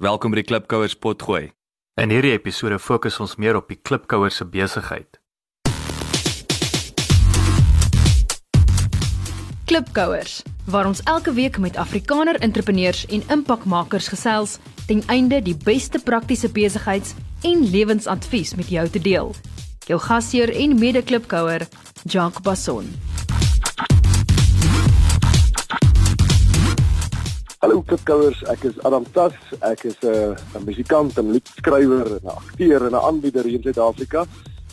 Welkom by die Klipkouers potgooi. In hierdie episode fokus ons meer op die Klipkouers se besigheid. Klipkouers, waar ons elke week met Afrikaner entrepreneurs en impakmakers gesels ten einde die beste praktiese besigheids- en lewensadvies met jou te deel. Jou gasheer en mede-klipkouer, Jacques Basson. Hallo Klipkouers, ek is Adam Tas. Ek is 'n uh, musikant, 'n liedskrywer, 'n akteur en 'n aanbieder hier in Suid-Afrika.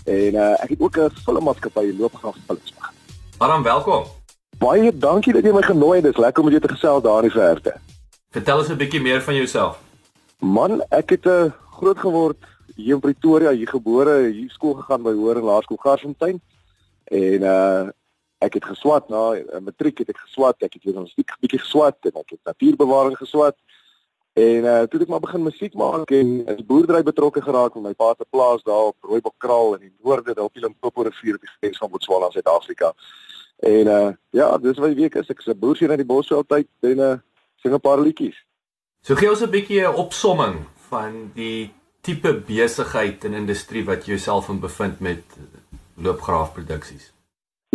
En uh, ek het ook 'n filmmaatskappy Loopgraaf Films begin. Adam, welkom. Baie dankie dat jy my genooi het. Dis lekker om jou te gesels daar in die verte. Vertel ons 'n bietjie meer van jouself. Man, ek het 'n uh, groot geword hier in Pretoria, hier gebore, hier skool gegaan by Hoër en Laerskool Garsfontein. En uh ek het geswat na nou, matriek het ek geswat, ek het journalistiek bietjie geswat en ek het natuurbewaring geswat. En uh toe het ek maar begin musiek maak en in die boerdery betrokke geraak met my pa se plaas daar op Rooibokkraal in die noorde daar op die Limpopo rivier op die grens van Botswana en Suid-Afrika. En uh ja, dis wat ek is ek is 'n boer in die bosveld tyd en uh sing 'n paar liedjies. So gee ons 'n bietjie 'n opsomming van die tipe besigheid en industrie wat jy jouself in bevind met loopgraaf produksies.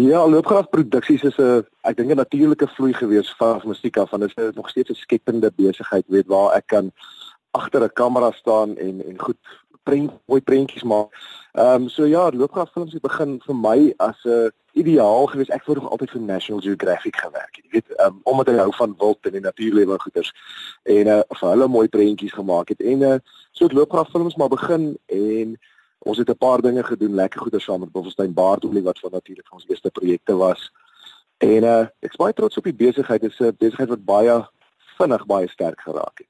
Ja, loopgraaf produksies is 'n ek dink 'n natuurlike vloei gewees van musiek af, want dit is nog steeds 'n skepende besigheid, weet waar ek kan agter 'n kamera staan en en goed prent mooi prentjies maak. Ehm um, so ja, loopgraaf films het begin vir my as 'n ideaal gewees. Ek wou nog altyd vir National Geographic gewerk het. Jy weet, um, omdat ek hou van wild en die natuurlewe goeders en uh vir hulle mooi prentjies gemaak het. En uh so het loopgraaf films maar begin en Ons het 'n paar dinge gedoen, lekker goeie saam met Boffestein Baardolie wat van natuurlik ons eerste projekte was. En uh ek is baie trots op die besigheid. Dit is 'n besigheid wat baie vinnig baie sterk geraak het.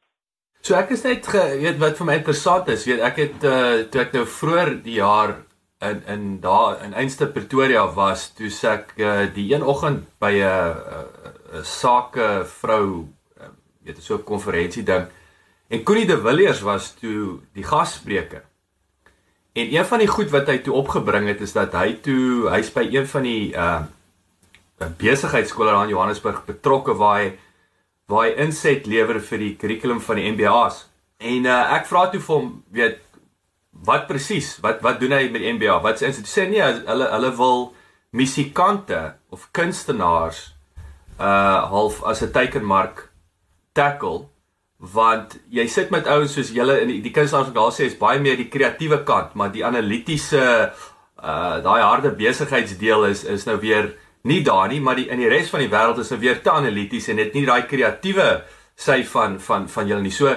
So ek is net ge, weet wat vir my interessant is, weet ek het uh toe ek nou vroeër die jaar in in daar in Einste Pretoria was, toe ek uh, die een oggend by 'n 'n sake vrou uh, weet so 'n konferensie ding en Connie de Villiers was toe die gasspreker. En een van die goed wat hy toe opgebring het is dat hy toe hy's by een van die uh besigheidskole daar in Johannesburg betrokke waar hy waar hy inset lewer vir die kurrikulum van die MBA's. En uh ek vra toe vir hom, weet wat presies? Wat wat doen hy met MBA? Wat sê hy sê nee, hulle hulle wil musikante of kunstenaars uh half as 'n teikenmark tackle want jy sit met ouens soos julle in die, die sê is baie meer die kreatiewe kant, maar die analitiese uh daai harde besigheidsdeel is is nou weer nie daar nie, maar die in die res van die wêreld is nou weer te analities en dit nie daai kreatiewe sy van van van julle nie. So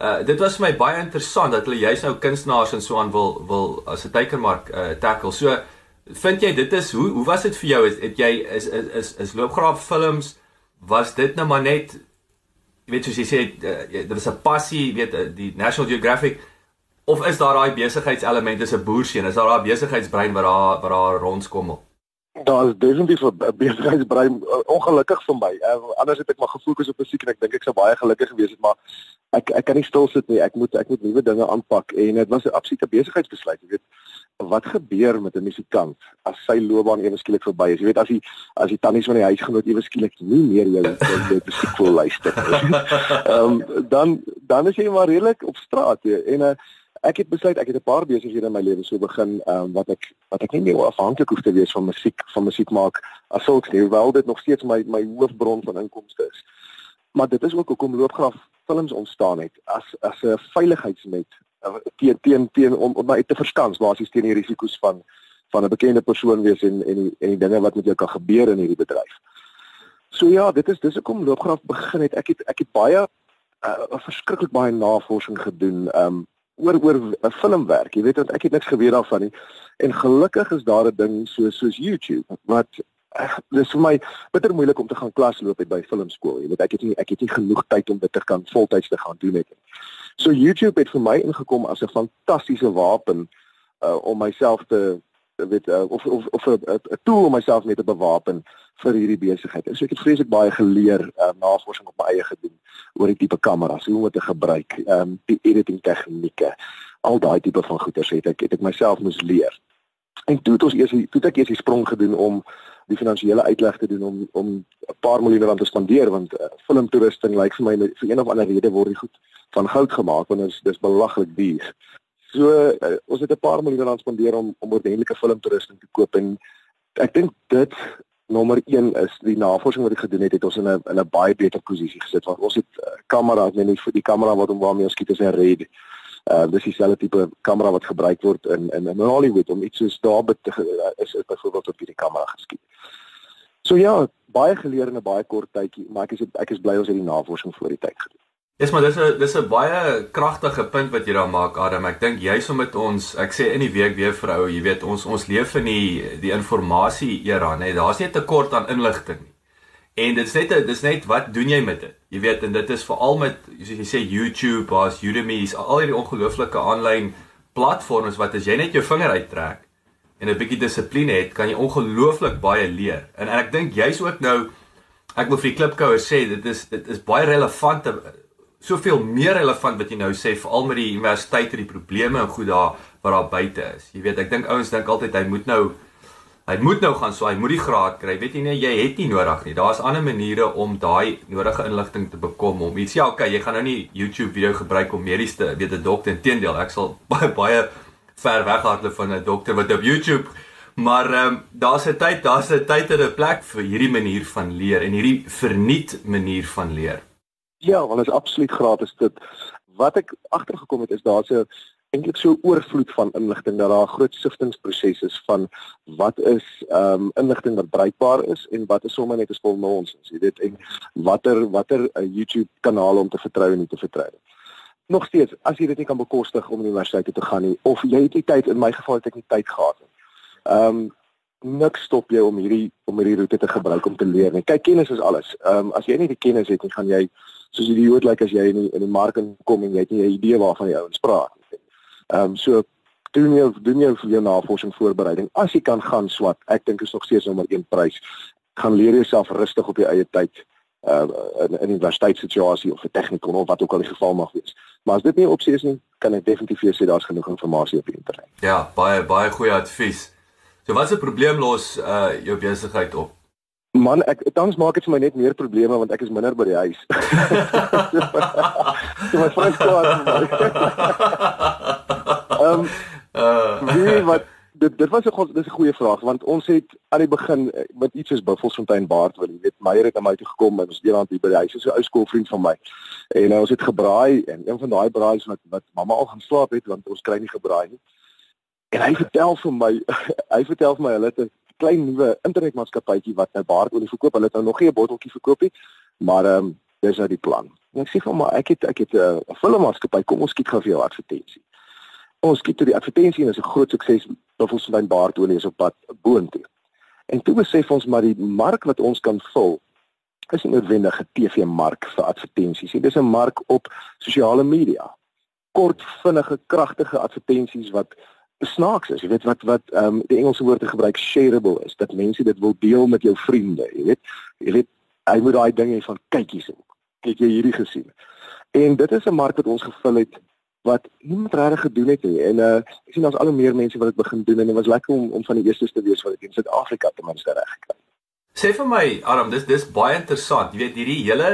uh dit was vir my baie interessant dat hulle juist nou kunstenaars en so aan wil wil as 'n teikenmark uh tackle. So vind jy dit is hoe hoe was dit vir jou? Het, het jy is is is, is loopgraaf films was dit nou maar net jy weet soos jy sê uh, dit is 'n passie, weet uh, die National Geographic of is daar daai besigheidselement is 'n boerseun, is daar daai besigheidsbrein wat daar wat daar rondskommel? Daar is definitief 'n besigheidsbrein ongelukkig vir my. Uh, anders het ek maar gefokus op musiek en ek dink ek sou baie gelukkig gewees het, maar ek ek kan nie stil sit nie. Ek moet ek moet nuwe dinge aanpak en dit was 'n absolute besigheidsbesluit, jy weet wat gebeur met 'n musikant as sy loopbaan ewe skielik verby is? Jy weet as hy as die tannies van die huisgenoot ewe skielik nie meer jou jou musiek wil luister nie. Ehm um, dan dan is jy maar redelik op straat jy. en uh, ek het besluit ek het 'n paar besighede in my lewe so begin ehm um, wat ek wat ek nie meer afhanklik hoef te wees van musiek van musiek maak as sulks nie, hoewel dit nog steeds my my hoofbron van inkomste is. Maar dit is ook hoekom loopgraaf films ontstaan het as as 'n veiligheidsnet teen teen teen om om my te verskans basies teen die risiko's van van 'n bekende persoon wees en en die, en die dinge wat met jou kan gebeur in hierdie bedryf. So ja, dit is dis hoekom loopgraaf begin het. Ek het ek het baie uh, verskriklik baie navorsing gedoen um oor oor 'n filmwerk. Jy weet want ek het niks geweet daarvan nie. En gelukkig is daar 'n ding so soos YouTube wat uh, dis vir my bitter moeilik om te gaan klas loop by filmskool. Jy weet ek het nie ek het nie genoeg tyd om dit te kan voltyds te gaan doen net nie. So YouTube het vir my ingekom as 'n fantastiese wapen uh om myself te weet uh, of of of 'n tool om myself mee te bewapen vir hierdie besigheid. So ek het vreeslik baie geleer, uh, navorsing op my eie gedoen oor die tipe kameras, hoe om dit te gebruik, ehm um, die editing tegnieke, al daai tipe van goeders het ek het ek myself moes leer. En toe het ons eers toe het ek eers die sprong gedoen om die finansiële uitleg te doen om om 'n paar miljoen rand te spandeer want uh, filmtoerusting lyk vir my vir een of ander rede word die goed van goud gemaak want dit is belaglik duur. So uh, ons het 'n paar miljoen rand spandeer om om ordentlike filmtoerusting te koop en ek dink dit nommer 1 is die navorsing wat ek gedoen het het ons in 'n in 'n baie beter posisie gesit want ons het uh, kameras net nie vir die kamera wat om waarmee ons skiet is 'n Red. Uh dis dieselfde tipe kamera wat gebruik word in in in Hollywood om iets soos daar te is is byvoorbeeld op hierdie kamera geskiet. So ja, baie geleer in 'n baie kort tydjie, maar ek is ek is bly ons het die navorsing voor die tyd gedoen. Dis maar dis 'n dis 'n baie kragtige punt wat jy daar maak Adam. Ek dink jy's om met ons, ek sê in die week weer vir ou, jy weet ons ons leef in die die informasie era, nê. Nee, Daar's nie 'n tekort aan inligting nie. En dit's net dis net wat doen jy met dit? Jy weet en dit is veral met soos jy sê YouTube, daar's Udemy's, al hierdie ongelooflike aanlyn platforms wat as jy net jou vinger uittrek en 'n bietjie dissipline het, kan jy ongelooflik baie leer. En, en ek dink jy's ook nou ek wil vir klipkouer sê dit is dit is baie relevant soveel meer relevant wat jy nou sê veral met die universiteit en die probleme en goed daar wat daar buite is. Jy weet, ek dink ouens dink altyd hy moet nou hy moet nou gaan so hy moet die graad kry. Weet jy nie jy het nie nodig nie. Daar's ander maniere om daai nodige inligting te bekom om iets ja, okay, jy gaan nou nie YouTube video gebruik om medies te weet 'n dokter inteendeel ek sal baie baie ver weghardloop van 'n dokter wat op YouTube Maar ehm um, daar's 'n tyd, daar's 'n tyd en 'n plek vir hierdie manier van leer en hierdie verniet manier van leer. Ja, want dit is absoluut gratis dit. Wat ek agtergekom het is daar's 'n eintlik so oorvloed van inligting dat daar 'n groot siftingproses is van wat is ehm um, inligting wat bruikbaar is en wat is sommer net 'n spul nonsens, jy weet, en watter watter 'n eh, YouTube kanaal om te vertrou en nie te vertrou nie. Nog steeds, as jy dit nie kan bekostig om universiteit te gaan nie of jy het nie tyd in my geval het ek nie tyd gehad nie. Ehm um, niks stop jou om hierdie om hierdie roete te gebruik om te leer nie. Kyk, kennis is alles. Ehm um, as jy nie die kennis het nie, gaan jy soos 'n idioot lyk like as jy in die, in die mark kom en jy het nie 'n idee waarvan jy ouens praat nie. Ehm um, so doen jy doen vir jou navorsing voorbereiding. As jy kan gaan swat, ek dink is nog steeds nommer 1 prys. Gaan leer jouself rustig op jou eie tyd uh in 'n universiteitssituasie of 'n tegnikon of wat ook al die geval mag wees. Maar as dit nie opsie is nie, kan ek definitief vir jou sê daar's genoeg inligting op die internet. Ja, baie baie goeie advies. So wat 'n probleem los uh jou besigheid op? Man, ek tans maak dit vir my net meer probleme want ek is minder by die huis. so my. Vrou sê Ehm uh wat? Dit dit was 'n god dis 'n goeie vraag want ons het aan die begin eh, met iets soos Buffelsfontein Baard wil jy weet Meyer het na my toe gekom en ons eendag hier by die huis is so 'n ou skoolvriend van my en uh, ons het gebraai en een van daai braai's wat wat mamma al gaan slaap het want ons kry nie gebraai nie. En hy vertel vir my, hy vertel vir my hulle het 'n klein nuwe internetmaatskappytjie wat nou baardolie verkoop. Hulle het nou nog nie 'n botteltjie verkoop nie, maar ehm um, dis nou die plan. En ek sê vir hom, ek het ek het 'n uh, filmmaatskappy, kom ons kyk gou vir jou advertensie. Ons kyk toe die advertensie en is 'n groot sukses. Buffelsfontein baardolie is op pad boontoe. En toe besef ons maar die mark wat ons kan vul is 'n noodwendige TV-mark vir advertensies. Dit is 'n mark op sosiale media. Kort, vinnige, kragtige advertensies wat snaaks is. Jy weet wat wat ehm um, die Engelse woord te gebruik shareable is dat mense dit wil deel met jou vriende, jy weet. Jy weet hy moet daai ding hê van kyk hierso. Kyk jy hierdie gesien. En dit is 'n mark wat ons gevul het wat niemand regtig gedoen het nie. En uh ek sien daar's al hoe meer mense wat dit begin doen en dit was lekker om om van die eerstes te wees wat dit in Suid-Afrika ten minste reg gekry het. Sê vir my, Aram, dis dis baie interessant. Jy weet hierdie hele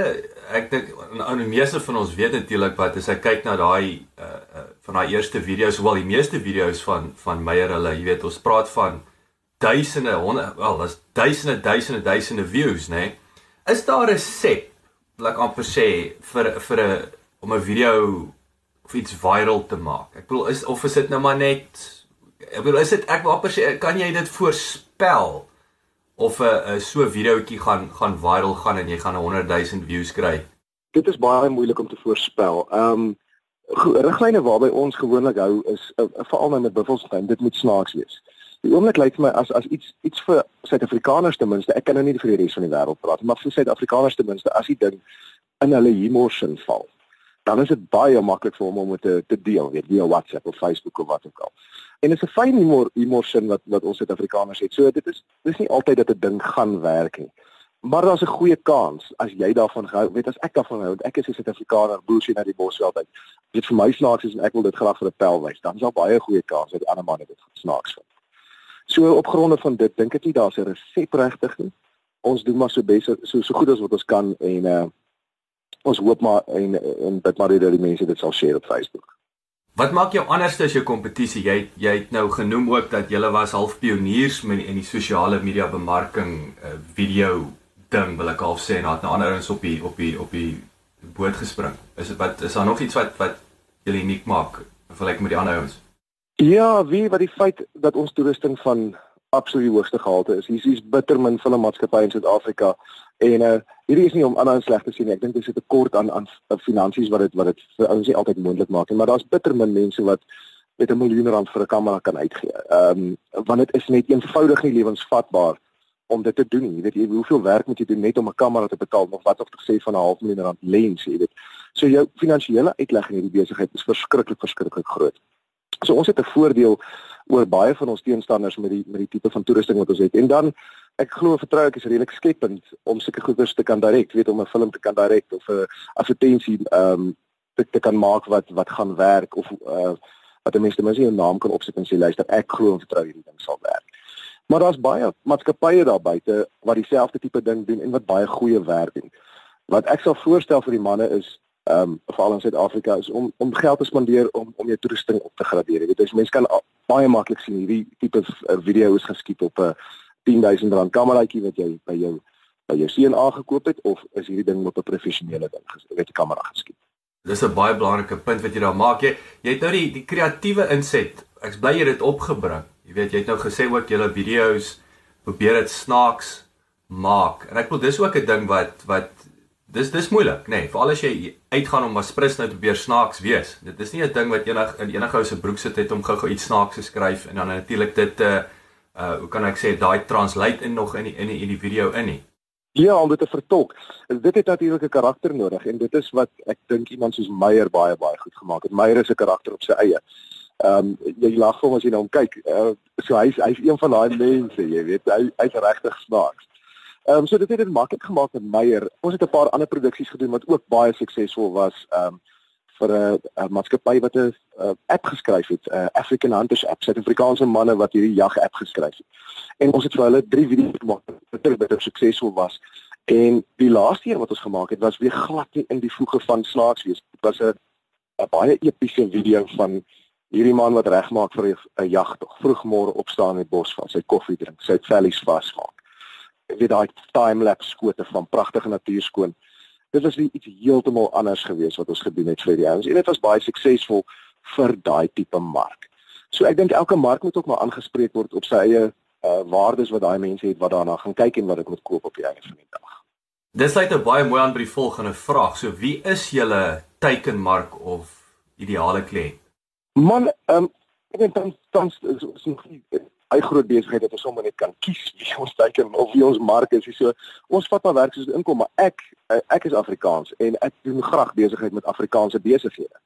ek dink nou die meeste van ons weet natuurlik wat as ek kyk na daai uh, uh van daai eerste video's, wel die meeste video's van van Meyer hulle, jy weet ons praat van duisende, honderde, wel, dis duisende, duisende, duisende views, né? Nee? Is daar 'n resep, laat ek amper sê vir vir 'n om 'n video of iets viral te maak? Ek bedoel is of is dit nou maar net ek bedoel is dit ek wil amper sê kan jy dit voorspel? Of 'n so videoetjie gaan gaan viral gaan en jy gaan 100 000 views kry. Dit is baie moeilik om te voorspel. Ehm um, riglyne waarby ons gewoonlik hou is uh, veral nou met Buffelsfontein, dit moet snaaks wees. Die oomblik lyk vir my as as iets iets vir Suid-Afrikaners ten minste, ek kan nou nie vir die res van die wêreld praat, maar vir Suid-Afrikaners ten minste as die ding in hulle humor sin val dan is dit baie maklik vir hom om dit te, te deel, weet via WhatsApp of Facebook of wat ook al. En dit is 'n fyn humor humor sin wat wat ons Suid-Afrikaners het. So dit is dis nie altyd dat 'n ding gaan werk nie. Maar daar's 'n goeie kans as jy daarvan gehou, weet as ek daarvan hou, want ek is 'n Suid-Afrikaner, bullshit na die bosveld uit. Dit vir my snaaks is en ek wil dit graag vir 'n pel wys. Dan is daar baie goeie kans dat die ander manne dit snaaks vind. So op gronde van dit dink ek nie daar's 'n resep regtig nie. Ons doen maar so beter so so goed as wat ons kan en uh ons hoop maar en en dit maar dat die mense dit sal share op Facebook. Wat maak jou anders as jou kompetisie? Jy jy het nou genoem ook dat jy was half pioniers met in die sosiale media bemarking uh, video ding wil ek half sê en het nou ander ons op die op die op die boot gespring. Is dit wat is daar nog iets wat wat julle uniek maak vergelyk met die ander ouens? Ja, wie wat die feit dat ons toerusting van absoluut die hoogste gehalte is. Hier is bitter min maatskappy in Suid-Afrika en uh hierdie is nie om ander sleg te sien nie. Ek dink dis 'n tekort aan aan finansies wat dit wat dit vir ouens nie altyd moontlik maak nie, maar daar's bitter min mense wat met 'n miljoen rand vir 'n kamera kan uitgee. Ehm um, want dit is net eenvoudig nie lewensvatbaar om dit te doen. Jy weet jy hoeveel werk moet jy doen net om 'n kamera te betaal of wat of te sê van 'n half miljoen rand lens, jy weet. So jou finansiële uitleg in hierdie besigheid is verskriklik verskriklik groot. So ons het 'n voordeel oor baie van ons teenstanders met die met die tipe van toerusting wat ons het. En dan ek glo vertrou ek is redelik skepend om sulke goeders te kan direk, weet om 'n film te kan direk of 'n advertensie ehm um, te, te kan maak wat wat gaan werk of uh wat die mense mense 'n naam kan opsit en sê luister ek glo en vertrou hierdie ding sal werk. Maar daar's baie maatskappye daar buite wat dieselfde tipe ding doen en wat baie goeie werk doen. Wat ek sal voorstel vir die manne is ehm um, veral in Suid-Afrika is om om geld te spandeer om om jou toerusting op te gradeer. Jy weet, as mense kan baie maklik sien hierdie tipe uh, video is geskiet op 'n uh, 10000 rand kameraitjie wat jy by jou by jou seun aangekoop het of is hierdie ding op 'n professionele ding, weet 'n kamera geskiet. Dis 'n baie belangrike punt wat jy daar maak. Jy jy het nou die die kreatiewe inset. Ek's bly jy het dit opgebring. Jy weet, jy het nou gesê ook julle video's probeer dit snaaks maak. En ek wil dis ook 'n ding wat wat dis dis moeilik, nê, nee, veral as jy uitgaan om aspris nou te probeer snaaks wees. Dit is nie 'n ding wat enig in enige ou se broek sit het om gou-gou iets snaaks te skryf en dan natuurlik dit uh uh hoe kan ek sê daai translate in nog in die in die, in die video in nie. Ja, om dit te vertolk. Dit het natuurlik 'n karakter nodig en dit is wat ek dink iemand soos Meyer baie baie goed gemaak het. Meyer is 'n karakter op sy eie. Ehm um, jy lag hom as jy na hom kyk. Uh, so hy's hy's een van daai mense, jy weet, hy hy's regtig snaaks. Ehm um, so dit het dit maklik gemaak met Meyer. Ons het 'n paar ander produksies gedoen wat ook baie suksesvol was. Ehm um, vir 'n maatskappy wat 'n app geskryf het, 'n African Hunters app, Suid-Afrikaanse manne wat hierdie jag app geskryf het. En ons het vir hulle 3 video's gemaak wat baie baie suksesvol was. En die laaste een wat ons gemaak het was weer glad nie in die voege van snaaks wees. Dit was 'n 'n baie epiese video van hierdie man wat regmaak vir 'n jagtog. Vroegmôre opstaan in die bos van sy koffie drink, sy vellies vasmaak weet daai time lapse skote van pragtige natuur skoon. Dit was iets heeltemal anders geweest wat ons gedoen het vir die ouens en dit was baie suksesvol vir daai tipe mark. So ek dink elke mark moet ook maar aangespreek word op sy eie uh, waardes wat daai mense het wat daarna gaan kyk en wat dit moet koop op die einde van die dag. Dis net 'n baie mooi aan by die volgende vraag. So wie is julle teikenmark of ideale kliënt? Man, ehm um, ek dink dan dan is ons nog nie hy groot besigheid dat ons sommer net kan kies wie ons teiken of wie ons mark is. So ons vat maar werk soos dit inkom, maar ek eh, ek is Afrikaans en ek doen graag besigheid met Afrikaanse besighede.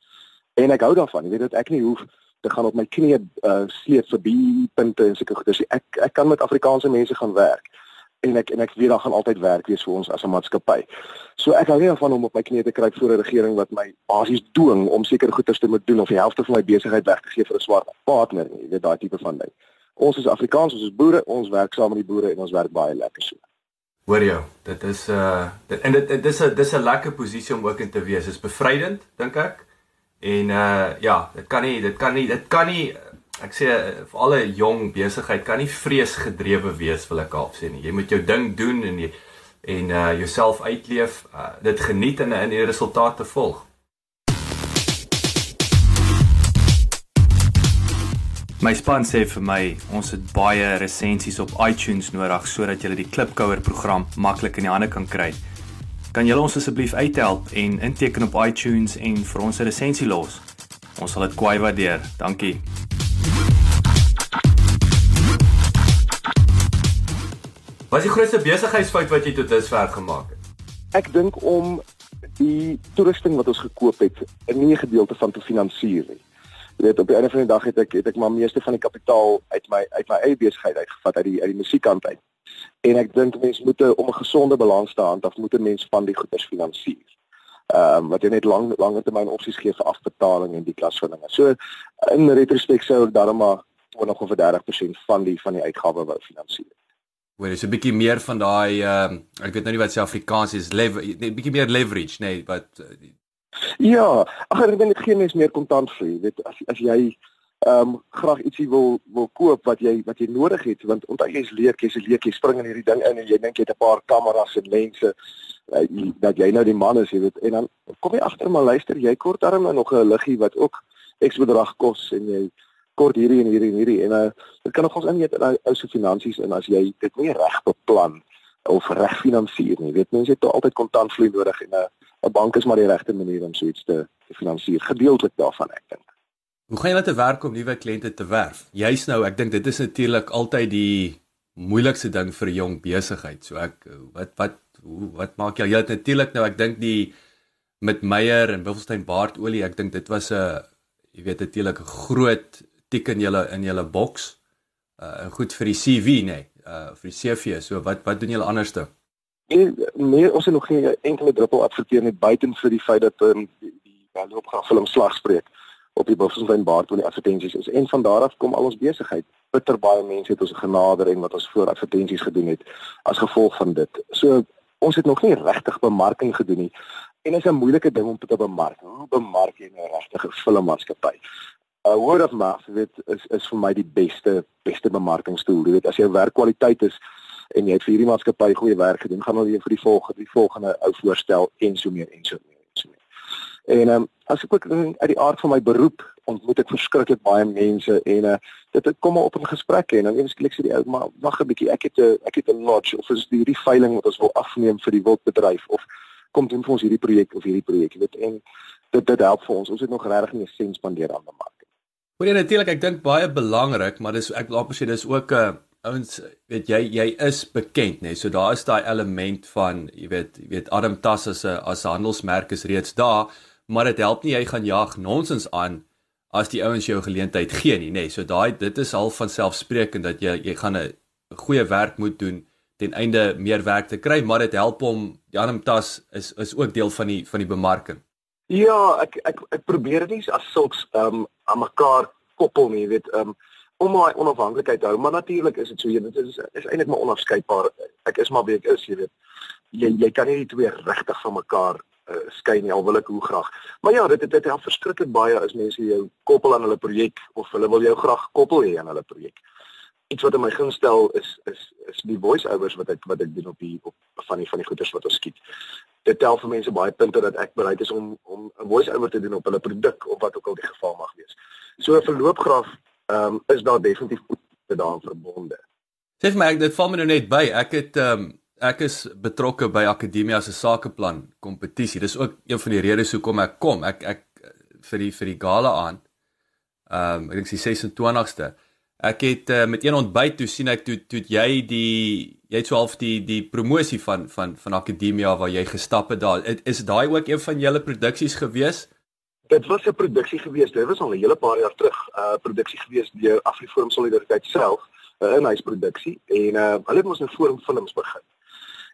En ek hou daarvan. Jy weet dat ek nie hoef te gaan op my knieë uh, sleep vir die punte en sulke goeie. Ek ek kan met Afrikaanse mense gaan werk en ek en ek weet daar gaan altyd werk wees vir ons as 'n maatskappy. So ek hou nie daarvan om op my knieë te kruip voor 'n regering wat my basies dwing om sekere goederes te moet doen of die helfte van my besigheid weg te gee vir 'n swart partner, jy weet daai tipe van ding. Ons is Afrikaans, ons is boere, ons werk saam met die boere en ons werk baie lekker so. Hoor jou, dit is uh dit, en dit dis 'n dis 'n lekker posisie om ook in te wees. Dit is bevrydend, dink ek. En uh ja, dit kan nie dit kan nie dit kan nie ek sê vir alle jong besigheid kan nie vreesgedrewe wees wil ek half sê nie. Jy moet jou ding doen en jy en uh jouself uitleef, uh, dit geniet en in die resultate volg. My span sê vir my ons het baie resensies op iTunes nodig sodat jy die Klipkouer program maklik in die hande kan kry. Kan julle ons asseblief uithelp en inteken op iTunes en vir ons 'n resensie los? Ons sal dit kwai waardeer. Dankie. Wat is die grootste besigheidsfout wat jy tot dusver gemaak het? Ek dink om die toerusting wat ons gekoop het, 'n nie gedeelte van te finansier nie jy weet op die einde van die dag het ek het ek maar meeste van die kapitaal uit my uit my eie besigheid uitgevat uit die uit die musiekkant uit. En ek dink mense moet om 'n gesonde balans te handhaaf, moet 'n mens van die goederes finansier. Ehm um, wat jy net lang langer termyn opsies gee vir afbetaling en die klas van dinge. So in retrospek sou ek daarom maar 20 of 30% van die van die uitgawe wou finansier. Hoor, is 'n bietjie meer van daai ehm uh, ek weet nou nie wat se Afrikaans is, leverage, nee, bietjie meer leverage, nee, wat uh, Ja, ag ek dink dit gee mens meer kontant vir, weet, as as jy ehm um, graag ietsie wil wil koop wat jy wat jy nodig het, want onthou jy's leek, jy's 'n leek, jy spring in hierdie ding in en jy dink jy het 'n paar kameras en lense uh, dat jy nou die man is, jy weet, en dan kom jy agter maar luister, jy kort darm nog 'n liggie wat ook X bedrag kos en jy kort hierdie en hierdie en hierdie. En uh, dit kan nogals in jy ou se finansies en as jy dit nie reg beplan of reg finansier nie, weet mense het altyd kontantvloei nodig en uh, 'n bank is maar die regte manier om so iets te, te finansier, gedeeltelik daarvan ek dink. Hoe gaan jy te werk om nuwe kliënte te werf? Jy's nou, ek dink dit is natuurlik altyd die moeilikste ding vir 'n jong besigheid. So ek wat wat hoe wat maak jy? Jy het natuurlik nou ek dink die met Meyer en Wiffelstein Baardolie, ek dink dit was 'n jy weet natuurlik 'n groot tik in julle in julle boks. Uh goed vir die CV nê, nee, uh vir die CV. So wat wat doen julle anderste? Nee, nee, ons het nog geen enkele druppel adverteer net buiten vir die feit dat um, die die loopgraaf film slag spreek op die Wiffelstein Baardolie advertensies is. En van daar af kom al ons besigheid. Bitter baie mense het ons genader en wat ons voor advertensies gedoen het as gevolg van dit. So ons het nog nie regtig bemarking gedoen nie. En dit is 'n moeilike ding om te bemark. Hoe bemark jy 'n nou regte filmmaatskappy? 'n uh, Word of mouth, dit is is vir my die beste beste bemarkingstool. Jy weet as jou werkkwaliteit is en jy het vir hierdie maatskappy goeie werk gedoen, gaan hulle jou vir die volgende die volgende ou voorstel en so meer en so meer en so meer. En ehm um, as ek ook uit die aard van my beroep ontmoet ek verskriklik baie mense en uh, dit kom maar op in gesprekke en dan eers klik sy die ou maar wag 'n bietjie ek het 'n ek het 'n lodge of is hierdie veiling wat ons wil afneem vir die wildbedryf of kom doen vir ons hierdie projek of hierdie projek jy weet en dit dit help vir ons ons het nog regtig nie 'n sent spandeer aan bemarking. Hoor jy natuurlik ek dink baie belangrik maar dis ek laat sê dis ook 'n uh, ouens weet jy jy is bekend nê nee? so daar is daai element van jy weet jy weet Adam Tass as 'n as handelsmerk is reeds daar maar dit help nie jy gaan jag nonsens aan as die ouens jou geleentheid gee nie, nê. Nee, so daai dit is al van selfsprekend dat jy jy gaan 'n goeie werk moet doen ten einde meer werk te kry, maar dit help om Janum Tas is is ook deel van die van die bemarking. Ja, ek ek ek probeer dit nie as sulks ehm um, aan mekaar koppel nie, weet ehm um, om my onafhanklikheid hou, maar natuurlik is dit so, jy dit is is eintlik maar onafskeidbaar. Ek is maar wie ek is, jy weet. Jy jy kan nie die twee regtig van mekaar uh, skei nie al wil ek hoe graag. Maar ja, dit dit help verskriklik baie as mense jou koppel aan hulle projek of hulle wil jou graag koppel hê aan hulle projek. Iets wat in my gunstel is is is die voice overs wat ek wat ek doen op die op van die van die goeders wat ons skiet. Dit tel vir mense baie punte dat ek bereid is om om 'n voice over te doen op hulle produk of wat ook al die geval mag wees. So 'n verloopgraaf ehm um, is daar definitief daaraan verbonde. Sê vir my ek dit val my nou net by. Ek het ehm um ek is betrokke by Akademia se sakeplan kompetisie. Dis ook een van die redes hoekom ek kom. Ek ek vir die vir die gala aan. Ehm um, ek dink die 26ste. Ek het uh, met een ontbyt toe sien ek toe toe jy die jy het so half die die promosie van van van Akademia waar jy gestap het daar. Is daai ook een van julle produksies gewees? Dit was 'n produksie gewees. Dit was al 'n hele paar jaar terug. 'n uh, Produksie gewees deur Afriforum Solidariteit self, 'n uh, inhuisproduksie en uh, hulle het ons 'n forum films begin.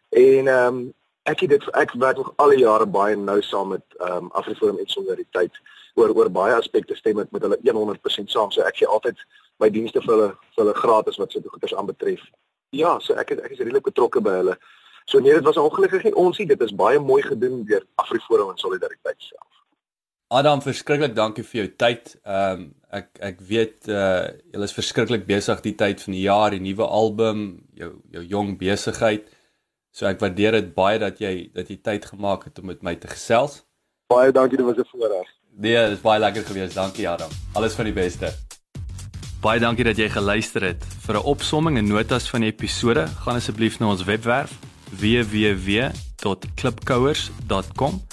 En ehm um, ek het dit ek werk nog al die jare baie nou saam met ehm um, Afriforum en Solidariteit oor oor baie aspekte stem met met hulle 100% saam. So ek gee altyd my dienste vir hulle vir hulle gratis wat sulke goeders aanbetref. Ja, so ek het, ek is redelik betrokke by hulle. So nee, dit was ongelukkig nie ons nie. Dit is baie mooi gedoen deur Afriforum en Solidariteit self. Adam, verskriklik dankie vir jou tyd. Ehm um, ek ek weet uh jy is verskriklik besig die tyd van die jaar, die nuwe album, jou jou jong besigheid. So ek waardeer dit baie dat jy dat jy tyd gemaak het om met my te gesels. Baie dankie, dit was 'n voorreg. Nee, dit is baie lekker gewees. Dankie Adam. Alles van die beste. Baie dankie dat jy geluister het. Vir 'n opsomming en notas van die episode, gaan asseblief na ons webwerf www.klipkouers.com